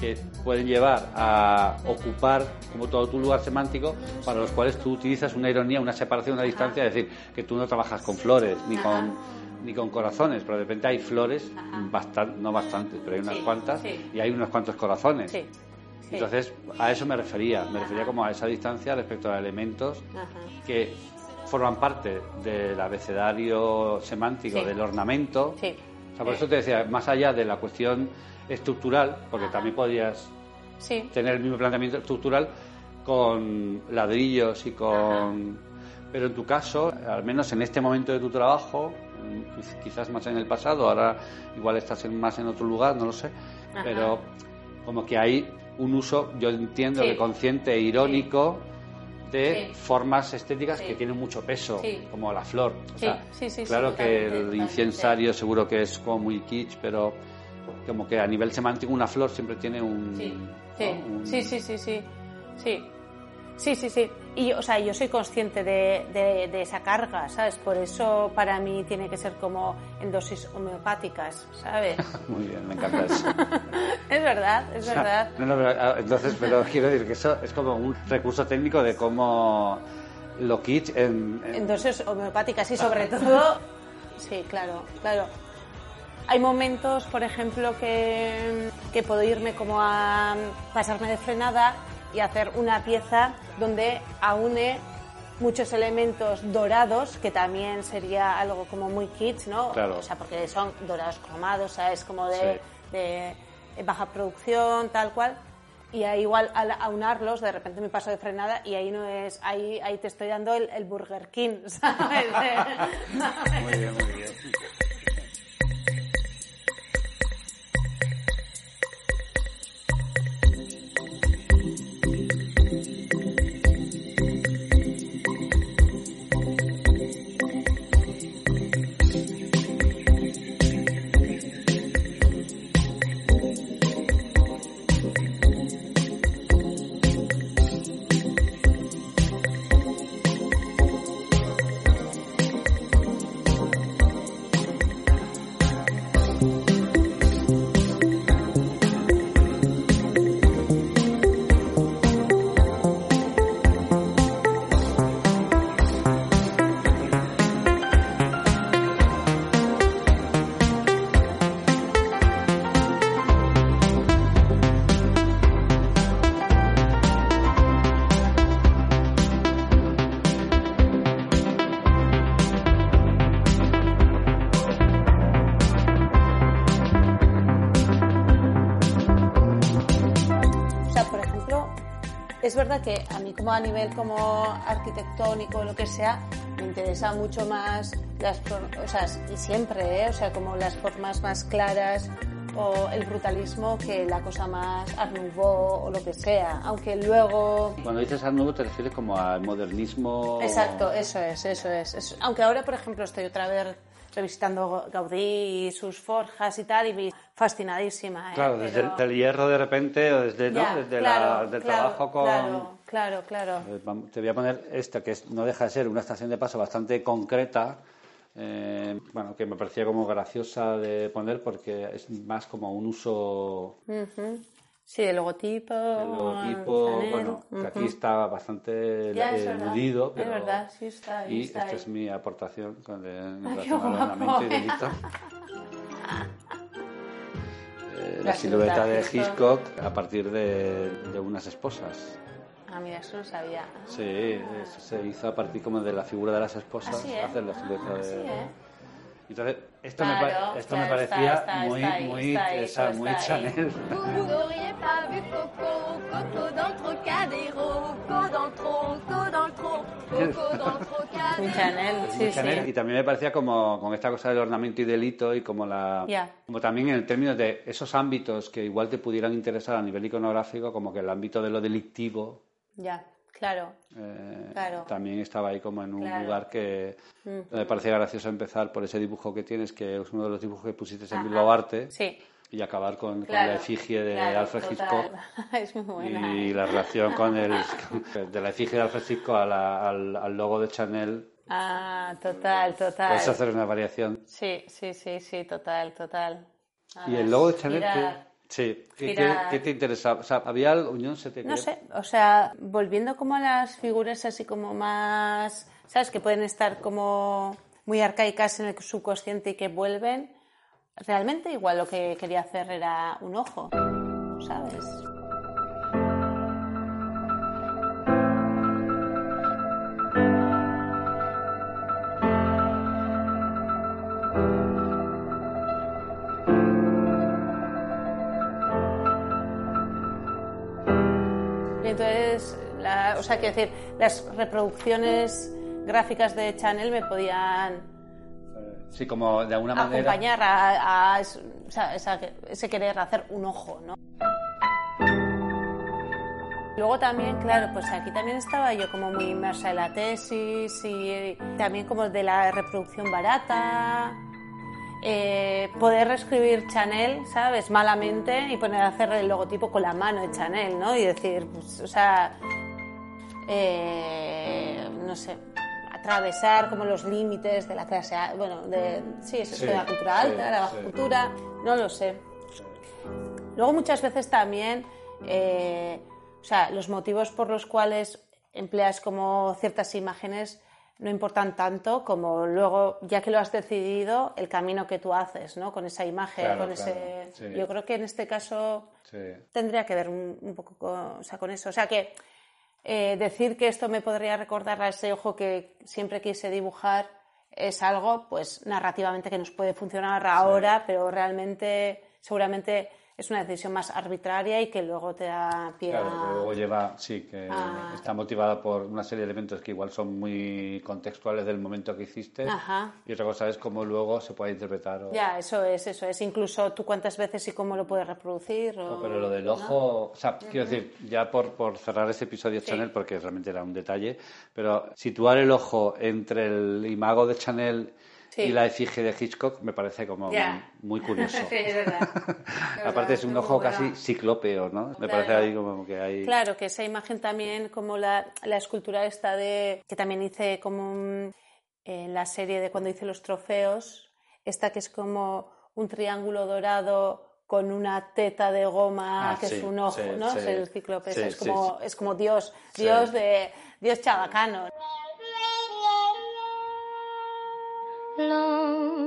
C: que pueden llevar a ocupar como todo tu lugar semántico para los cuales tú utilizas una ironía, una separación, una distancia, es decir, que tú no trabajas con flores ni con ni con corazones, pero de repente hay flores, bastan- no bastantes, pero hay unas
D: Sí,
C: cuantas
D: sí.
C: y hay unos cuantos corazones.
D: Sí.
C: Entonces, a eso me refería, me refería como a esa distancia respecto a elementos
D: Ajá.
C: que forman parte del abecedario semántico,
D: Sí.
C: del ornamento.
D: Sí.
C: O sea, por eso te decía, más allá de la cuestión estructural, porque también podrías
D: Sí.
C: tener el mismo planteamiento estructural con ladrillos y con... Pero en tu caso, al menos en este momento de tu trabajo, mm, quiz- quizás más en el pasado, ahora igual estás en- más en otro lugar, no lo sé,
D: Ajá.
C: pero como que hay un uso, yo entiendo
D: Sí.
C: que consciente e irónico de
D: Sí.
C: formas estéticas que tienen mucho peso, como la flor. O
D: Sí,
C: sea,
D: sí, sí, sí,
C: claro que el incensario seguro que es como muy kitsch, pero como que a nivel semántico una flor siempre tiene un...
D: Sí,
C: ¿no?
D: sí,
C: un-
D: sí, sí, sí, sí, sí, sí, sí, sí. Y, o sea, yo soy consciente de, de- de esa carga, ¿sabes? Por eso para mí tiene que ser como en dosis homeopáticas, ¿sabes?
C: Muy bien, me encanta eso.
D: es verdad, es verdad.
C: No, no, pero, ah, entonces, pero quiero decir que eso es como un recurso técnico de cómo lo kitsch en, en-
D: En dosis homeopáticas y sobre todo, sí, claro, claro. Hay momentos, por ejemplo, que, que puedo irme como a pasarme de frenada y hacer una pieza donde aúne muchos elementos dorados, que también sería algo como muy kitsch, ¿no?
C: Claro.
D: O sea, porque son dorados cromados, ¿sabes? Como de, de baja producción, tal cual. Y ahí igual al aunarlos, de repente me paso de frenada y ahí no es, ahí, ahí te estoy dando el, el Burger King, ¿sabes?
C: Muy bien, muy bien.
D: Es verdad que a mí como a nivel como arquitectónico, lo que sea, me interesa mucho más las o sea, y siempre, ¿eh? o sea, como las formas más claras o el brutalismo que la cosa más Art Nouveau o lo que sea, aunque luego
C: Cuando dices Art Nouveau te refieres como al modernismo...
D: Exacto, eso es, eso es, eso- Aunque ahora, por ejemplo, estoy otra vez revisitando Gaudí y sus forjas y tal, y fascinadísima. ¿eh?
C: Claro, desde
D: Pero-
C: el del hierro de repente, o desde, ¿no?
D: Ya,
C: desde
D: claro,
C: la, del
D: claro,
C: trabajo con...
D: Claro, claro, claro.
C: Eh, Te voy a poner esta, que es- no deja de ser una estación de paso bastante concreta, eh, bueno, que me parecía como graciosa de poner porque es más como un uso
D: Ujú. Sí, el logotipo.
C: del logotipo,
D: Chanel,
C: bueno, que
D: ujú.
C: aquí está bastante
D: Ya, es
C: eludido,
D: Es
C: pero...
D: verdad, sí está ahí,
C: Y
D: está
C: esta
D: ahí.
C: es mi aportación con el,
D: Ay,
C: relación
D: qué
C: al
D: guapo.
C: ornamento y delito. Eh, la silueta de Hitchcock a partir de, de unas esposas.
D: Ah, mira, eso no sabía.
C: Sí, eso se hizo a partir como de la figura de las esposas,
D: ¿eh?
C: hacer la silueta de...
D: Sí, ¿eh?
C: Entonces, esto, me,
D: Claro,
C: pa- esto
D: claro,
C: me parecía
D: está, está,
C: muy,
D: está
C: muy, esa-
D: todo
C: muy. Chanel.
D: Chanel, sí,
C: Muy Chanel,
D: sí.
C: Y también me parecía como con esta cosa del ornamento y delito y como la
D: Ya.
C: como también en el término de esos ámbitos que igual te pudieran interesar a nivel iconográfico, como que el ámbito de lo delictivo
D: Ya, claro.
C: eh,
D: Claro.
C: también estaba ahí como en un
D: Claro. Mm.
C: lugar que me parecía gracioso empezar por ese dibujo que tienes, que es uno de los dibujos que pusiste en
D: Ajá.
C: Bilbao Arte,
D: Sí.
C: y acabar con, la efigie de Alfred. Hitchcock.
D: Es muy buena.
C: Y
D: ¿eh?
C: la relación con el de la efigie de Alfred Hitchcock a la- al, al logo de Chanel,
D: Ah, total, total.
C: puedes hacer una variación.
D: Sí, sí, sí, sí, total, total.
C: Y el logo de Chanel. ¿qué, sí, ¿qué, qué- te interesaba? O sea, ¿había algo, te
D: No
C: creó?
D: sé, o sea, volviendo como a las figuras así como más, ¿sabes? Que pueden estar como muy arcaicas en el subconsciente y que vuelven. Realmente igual lo que quería hacer era un ojo, ¿sabes? Sea, quiero decir, las reproducciones gráficas de Chanel me podían
C: Sí, como de alguna manera...
D: acompañar a, a sea, esa- ese querer hacer un ojo, ¿no? Luego también, claro, pues aquí también estaba yo como muy inmersa en la tesis y también como de la reproducción barata, eh, poder reescribir Chanel, ¿sabes? Malamente y poner a hacer el logotipo con la mano de Chanel, ¿no? Y decir, pues, o sea, eh, no sé, atravesar como los límites de la clase, bueno, de, sí, eso es de la cultura alta, la baja
C: sí.
D: cultura, no lo sé. Luego muchas veces también, eh, o sea, los motivos por los cuales empleas como ciertas imágenes no importan tanto como luego, ya que lo has decidido, el camino que tú haces, ¿no? Con esa imagen,
C: Claro,
D: con
C: claro,
D: ese... Yo creo que en este caso tendría que ver un, un poco con, o sea, con eso. O sea, que eh, decir que esto me podría recordar a ese ojo que siempre quise dibujar es algo, pues, narrativamente que nos puede funcionar ahora, pero realmente, seguramente es una decisión más arbitraria y que luego te da pie
C: Claro,
D: a...
C: que luego lleva, sí, que está motivada por una serie de elementos que igual son muy contextuales del momento que hiciste.
D: Ajá.
C: Y otra cosa es cómo luego se puede interpretar. o-
D: Ya, eso es, eso es. Incluso tú cuántas veces y cómo lo puedes reproducir. o-
C: No, pero lo del ojo, o sea, quiero decir, ya por, por cerrar este episodio
D: Sí.
C: Chanel, porque realmente era un detalle, pero situar el ojo entre el imago de Chanel
D: Sí.
C: y la efigie de Hitchcock me parece como muy curioso.
D: Sí, es verdad.
C: Aparte es un ojo
D: bueno.
C: casi ciclópeo, ¿no? Me
D: Claro.
C: parece ahí como que hay...
D: Claro, que esa imagen también, como la, la escultura esta de. que también hice como un- en la serie de cuando hice los trofeos, esta que es como un triángulo dorado con una teta de goma
C: Ah,
D: que
C: sí,
D: es un ojo,
C: sí,
D: ¿no?
C: sí.
D: Es el cíclope, es, como, es como Dios. Dios de. Dios chabacano. long.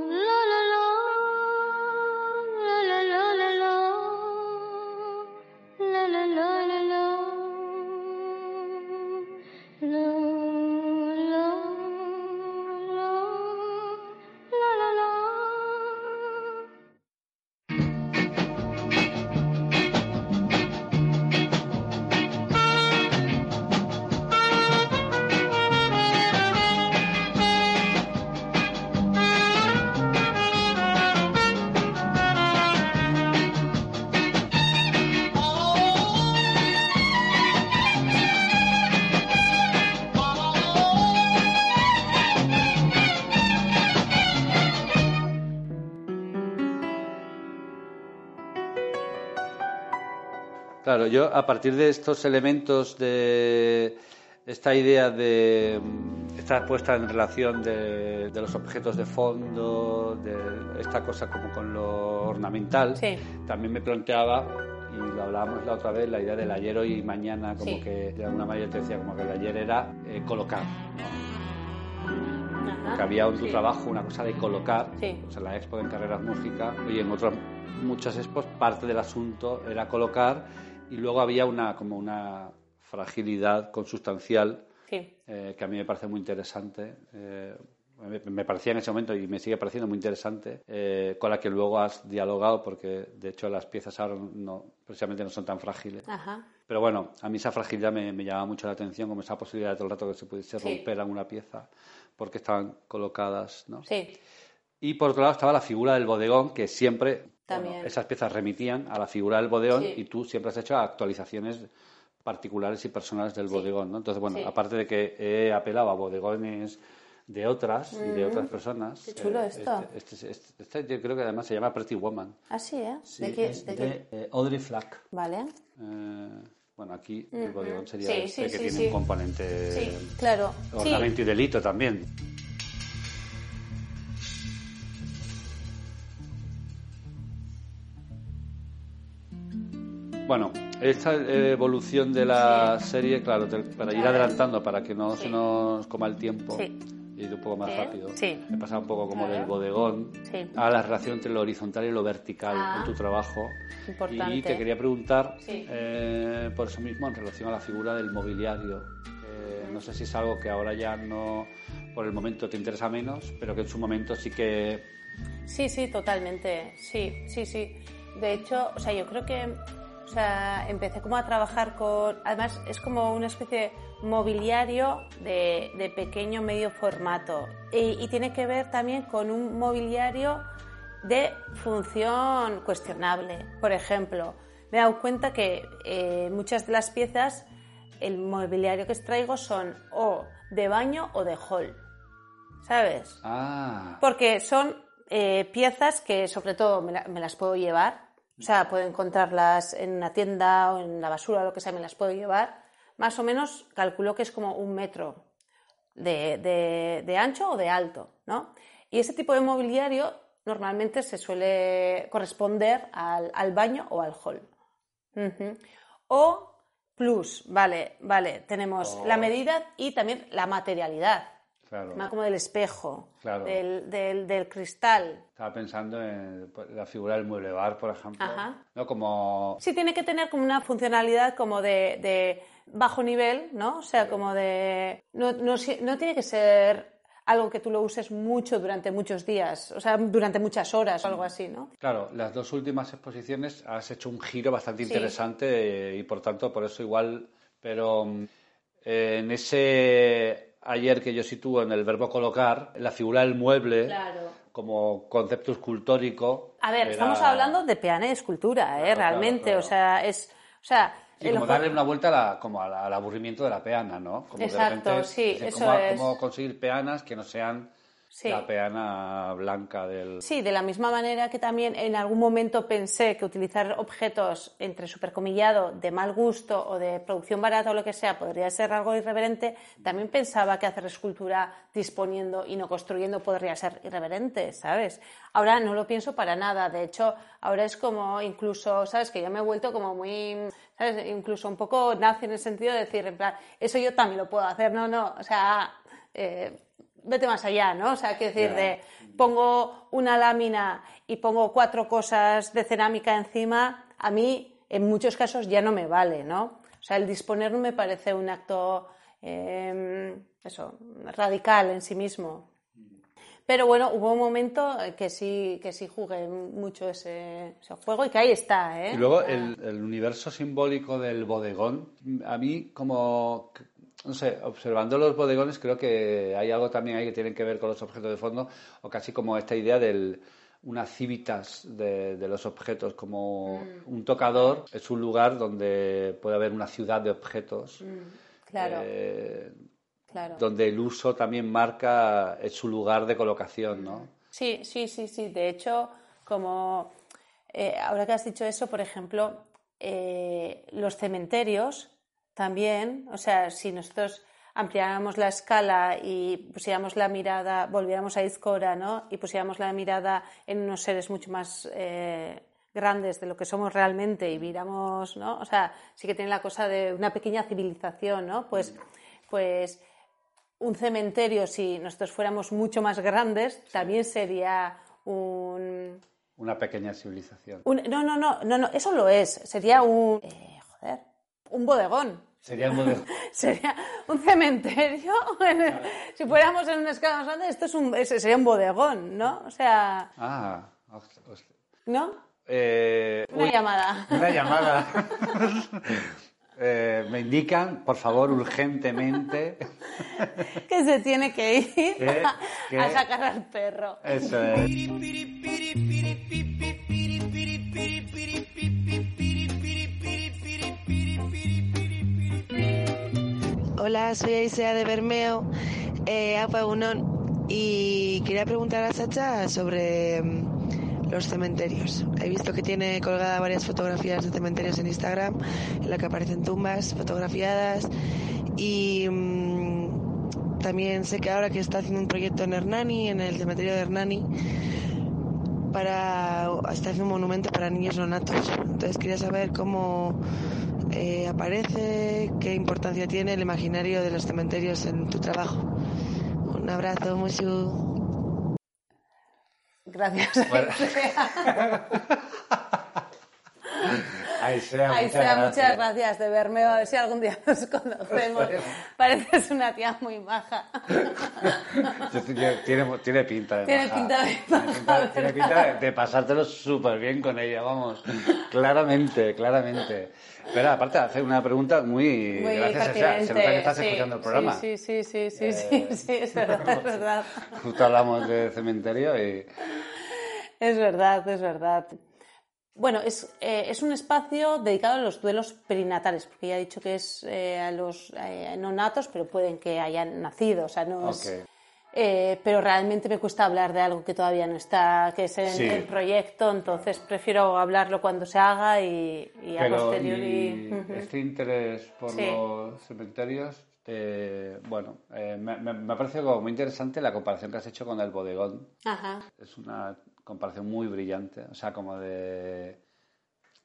C: Claro, yo a partir de estos elementos de esta idea de esta puesta en relación de, de los objetos de fondo, de esta cosa como con lo ornamental,
D: Sí.
C: también me planteaba, y lo hablábamos la otra vez, la idea del ayer, hoy y mañana, como
D: Sí.
C: que de alguna manera te decía como que el ayer era eh, colocar,
D: Ajá.
C: que había en tu
D: Sí.
C: trabajo una cosa de colocar,
D: Sí.
C: pues en la expo en Carreras Música y en otras muchas expos parte del asunto era colocar y luego había una como una fragilidad consustancial
D: Sí.
C: eh, que a mí me parece muy interesante. Eh, me, me parecía en ese momento y me sigue pareciendo muy interesante, eh, con la que luego has dialogado, porque de hecho las piezas ahora no, precisamente no son tan frágiles.
D: Ajá.
C: Pero bueno, a mí esa fragilidad me, me llamaba mucho la atención, como esa posibilidad de todo el rato que se pudiese
D: Sí.
C: romper alguna pieza, porque estaban colocadas, ¿no?
D: Sí,
C: Y por otro lado estaba la figura del bodegón, que siempre
D: También.
C: bueno, esas piezas remitían a la figura del bodegón
D: Sí.
C: y tú siempre has hecho actualizaciones particulares y personales del bodegón, ¿no? Entonces, bueno,
D: Sí.
C: aparte de que he apelado a bodegones de otras y de otras personas.
D: Mm. Qué chulo
C: eh,
D: esto.
C: Este, este- este- este yo creo que además se llama Pretty Woman.
D: ¿eh?
C: Sí,
D: ¿De qué?
C: es
D: de
C: eh, Audrey Flack.
D: Vale.
C: Eh, bueno, aquí el bodegón sería
D: Sí,
C: este
D: sí,
C: que
D: sí,
C: tiene
D: sí.
C: un componente
D: Sí, claro. Sí.
C: ornamento y delito también. Bueno, esta eh, evolución de la serie, claro, te- para ir adelantando, para que no se nos coma el tiempo,
D: Sí.
C: y ir un poco más rápido.
D: sí.
C: He pasado un poco como
D: Claro.
C: del bodegón
D: Sí.
C: a la relación entre lo horizontal y lo vertical
D: Ah,
C: en tu trabajo.
D: importante.
C: Y te quería preguntar,
D: Sí.
C: eh, por eso mismo, en relación a la figura del mobiliario. Eh, no sé si es algo que ahora ya no, por el momento, te interesa menos, pero que en su momento sí que
D: Sí, sí, totalmente. Sí, sí, sí. De hecho, o sea, yo creo que o sea, empecé como a trabajar con. Además, es como una especie de mobiliario de, de pequeño medio formato. Y, y tiene que ver también con un mobiliario de función cuestionable. Por ejemplo, me he dado cuenta que eh, muchas de las piezas, el mobiliario que extraigo son o de baño o de hall. ¿Sabes?
C: Ah,
D: Porque son eh, piezas que sobre todo me, la- me las puedo llevar. O sea, puedo encontrarlas en una tienda o en la basura o lo que sea, me las puedo llevar. Más o menos calculo que es como un metro de, de- de ancho o de alto, ¿no? Y ese tipo de mobiliario normalmente se suele corresponder al, al baño o al hall. O plus, vale, vale, tenemos la medida y también la materialidad.
C: Claro.
D: Tema como del espejo,
C: Claro.
D: del, del- del cristal.
C: Estaba pensando en la figura del mueble bar, por ejemplo.
D: Ajá.
C: ¿no? Como
D: Sí, tiene que tener como una funcionalidad como de, de bajo nivel, ¿no? O sea, como de... No, no, no tiene que ser algo que tú lo uses mucho durante muchos días, o sea, durante muchas horas o algo así, ¿no?
C: Claro, las dos últimas exposiciones has hecho un giro bastante interesante y por tanto por eso igual, pero mm, eh, en ese ayer que yo sitúo en el verbo colocar, la figura del mueble
D: Claro.
C: como concepto escultórico.
D: A ver,
C: era-
D: estamos hablando de peana y escultura, ¿eh?
C: Claro,
D: Realmente,
C: claro.
D: o sea, es... O sea,
C: Sí,
D: el
C: como darle una vuelta a la- como al aburrimiento de la peana, ¿no? Como de
D: Exacto,
C: repente,
D: sí,
C: es decir,
D: eso
C: cómo,
D: es.
C: cómo conseguir peanas que no sean
D: Sí.
C: la peana blanca del...
D: Sí, de la misma manera que también en algún momento pensé que utilizar objetos entre supercomillado de mal gusto o de producción barata o lo que sea podría ser algo irreverente, también pensaba que hacer escultura disponiendo y no construyendo podría ser irreverente, ¿sabes? Ahora no lo pienso para nada, de hecho, ahora es como incluso, ¿sabes? Que yo me he vuelto como muy, ¿sabes? Incluso un poco nazi en el sentido de decir, en plan, eso yo también lo puedo hacer, no, no, o sea, eh, vete más allá, ¿no? O sea, quiero decir, de pongo una lámina y pongo cuatro cosas de cerámica encima, a mí en muchos casos ya no me vale, ¿no? O sea, el disponer no me parece un acto, eh, eso, radical en sí mismo. Pero bueno, hubo un momento que sí, que sí jugué mucho ese, ese juego y que ahí está, ¿eh?
C: Y luego el universo simbólico del bodegón, a mí como, no sé, observando los bodegones creo que hay algo también ahí que tiene que ver con los objetos de fondo, o casi como esta idea del una civitas de, de los objetos, como
D: Mm.
C: un tocador es un lugar donde puede haber una ciudad de objetos,
D: Mm, Claro,
C: eh,
D: claro.
C: donde el uso también marca su lugar de colocación, ¿no?
D: Sí, sí, sí, sí. De hecho, como eh, ahora que has dicho eso, por ejemplo, eh, los cementerios también, o sea, si nosotros ampliáramos la escala y pusiéramos la mirada, volviéramos a Izcora, ¿no? Y pusiéramos la mirada en unos seres mucho más eh, grandes de lo que somos realmente y viéramos, ¿no? O sea, sí que tiene la cosa de una pequeña civilización, ¿no? Pues, pues un cementerio, si nosotros fuéramos mucho más grandes, también sería un,
C: Una pequeña civilización.
D: un- no, no, no, no, no, eso lo es. Sería un, eh, joder, un bodegón.
C: Sería el modelo.
D: Sería un cementerio. si fuéramos en una escala más grande, esto es un, ese sería un bodegón, ¿no? O sea,
C: Ah,
D: ¿no?
C: eh,
D: Una
C: uy,
D: llamada.
C: Una llamada. Eh, me indican, por favor, urgentemente.
D: Que se tiene que ir
C: ¿Qué?
D: a,
C: ¿Qué?
D: a sacar al perro.
C: Eso es.
G: Hola, soy Aisea de Bermeo, eh, Apa Unón, y quería preguntar a Sacha sobre mm, los cementerios. He visto que tiene colgada varias fotografías de cementerios en Instagram, en la que aparecen tumbas fotografiadas, y mm, también sé que ahora que está haciendo un proyecto en Hernani, en el cementerio de Hernani, para está haciendo un monumento para niños nonatos. Entonces quería saber cómo eh, aparece, qué importancia tiene el imaginario de los cementerios en tu trabajo. Un abrazo, mucho.
D: Gracias.
C: Bueno. Ahí sea, muchas
D: sea,
C: gracias.
D: muchas gracias de verme. A ver si algún día nos conocemos. Pareces una tía muy
C: yo- tiene, tiene pinta de
D: Tiene
C: maja.
D: pinta de
C: Tiene pinta- Tiene pinta de, pasártelo súper bien con ella, vamos. Claramente, claramente. Pero aparte hace una pregunta muy...
D: Muy
C: gracias,
D: pertinente.
C: Se nota que estás
D: sí,
C: escuchando el programa.
D: Sí, sí, sí, sí, sí, sí, sí, es verdad, es verdad.
C: Justo hablamos de cementerio y...
D: Es verdad, es verdad. Bueno, es, eh, es un espacio dedicado a los duelos perinatales, porque ya he dicho que es eh, a los eh, no natos, pero pueden que hayan nacido, o sea, no es... Eh, pero realmente me cuesta hablar de algo que todavía no está, que es en
C: Sí.
D: el proyecto, entonces prefiero hablarlo cuando se haga y, y a
C: Pero
D: posteriori.
C: y este interés por
D: Sí.
C: los cementerios, eh, bueno, eh, me, me- me ha parecido como muy interesante la comparación que has hecho con el bodegón.
D: Ajá.
C: Es una comparación muy brillante, o sea, como de...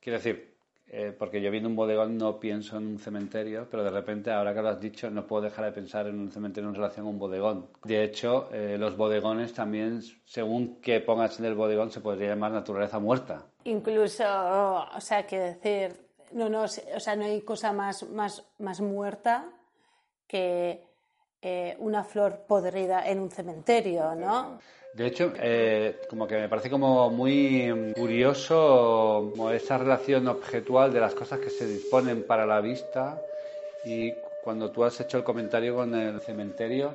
C: Quiero decir, eh, porque yo viendo un bodegón no pienso en un cementerio, pero de repente, ahora que lo has dicho, no puedo dejar de pensar en un cementerio en relación a un bodegón. De hecho, eh, los bodegones también, según que pongas en el bodegón, se podría llamar naturaleza muerta.
D: Incluso, o sea, que decir, no, no, o sea, no hay cosa más, más, más muerta que eh, una flor podrida en un cementerio, ¿no?
C: De hecho, eh, como que me parece como muy curioso como esa relación objetual de las cosas que se disponen para la vista y cuando tú has hecho el comentario con el cementerio,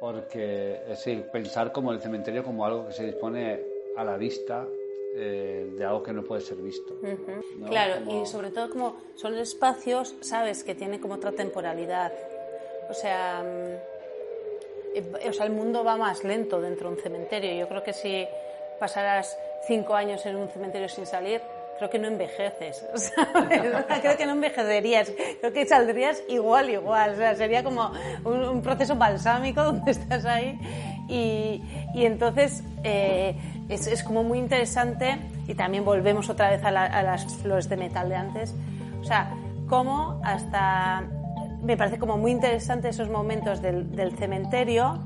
C: porque es decir, pensar como el cementerio como algo que se dispone a la vista eh, de algo que no puede ser visto. ¿no?
D: Claro,
C: Como-
D: y sobre todo como son espacios, sabes, que tienen como otra temporalidad. O sea, mm, o sea, el mundo va más lento dentro de un cementerio. Yo creo que si pasaras cinco años en un cementerio sin salir, creo que no envejeces. ¿sabes? creo que no envejecerías. Creo que saldrías igual, igual. O sea, sería como un, proceso balsámico donde estás ahí. Y, y entonces eh, es, como muy interesante. Y también volvemos otra vez a, a las flores de metal de antes. O sea, cómo hasta me parece como muy interesante esos momentos del, del cementerio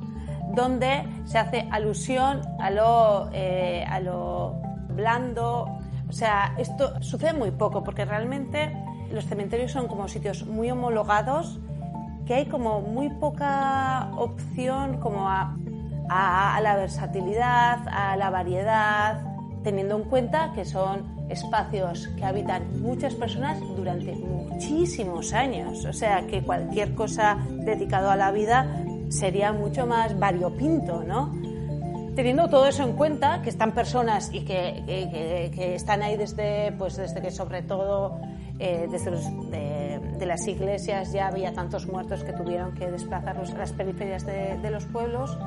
D: donde se hace alusión a lo, eh, a lo blando. O sea, esto sucede muy poco porque realmente los cementerios son como sitios muy homologados que hay como muy poca opción como a, a- a la versatilidad, a la variedad, teniendo en cuenta que son espacios que habitan muchas personas durante muchísimos años. O sea, que cualquier cosa dedicado a la vida sería mucho más variopinto, ¿no? Teniendo todo eso en cuenta, que están personas y que, que- que- están ahí desde, pues desde que sobre todo eh, desde los- de, de las iglesias ya había tantos muertos que tuvieron que desplazarlos a las periferias de, de los pueblos,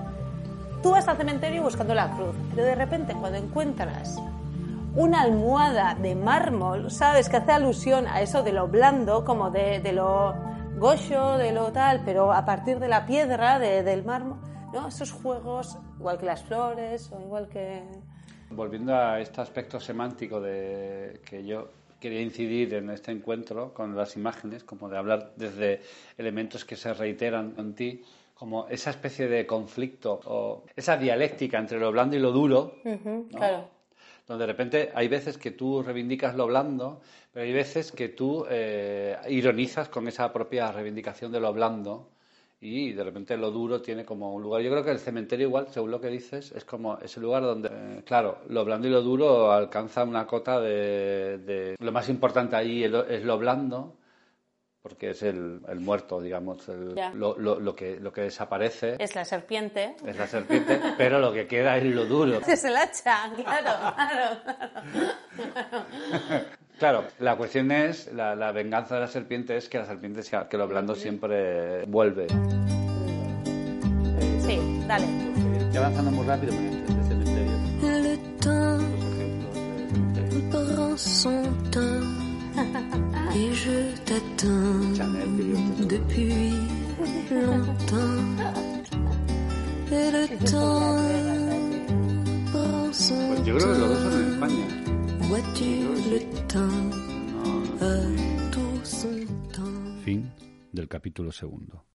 D: tú vas al cementerio buscando la cruz, pero de repente cuando encuentras una almohada de mármol, sabes que hace alusión a eso de lo blando, como de, de lo gocho, de lo tal, pero a partir de la piedra, de- del mármol, ¿no? Esos juegos, igual que las flores o igual que...
C: Volviendo a este aspecto semántico de que yo quería incidir en este encuentro con las imágenes, como de hablar desde elementos que se reiteran en ti, como esa especie de conflicto o esa dialéctica entre lo blando y lo duro.
D: Claro.
C: Donde de repente hay veces que tú reivindicas lo blando, pero hay veces que tú eh, ironizas con esa propia reivindicación de lo blando y de repente lo duro tiene como un lugar. Yo creo que el cementerio igual, según lo que dices, es como ese lugar donde, eh, claro, lo blando y lo duro alcanza una cota de... de- lo más importante ahí es lo, es lo blando, porque es el, el muerto, digamos, el- lo, lo- lo que, lo que desaparece
D: Es la serpiente.
C: es la serpiente, pero lo que queda es lo duro.
D: Es el hacha, claro, claro.
C: Claro, la cuestión es, la, la venganza de la serpiente es que la serpiente, sea- que lo blando siempre vuelve.
D: Sí, dale.
C: Estoy avanzando muy rápido con este cementerio.
H: Le temps
C: Los ejemplos de cementerio.
H: et je t'attends depuis longtemps. Et le temps prend son
C: Pues yo creo que los dos son en. España.
H: Vois-tu le temps a tout son temps?
C: Fin del capítulo segundo.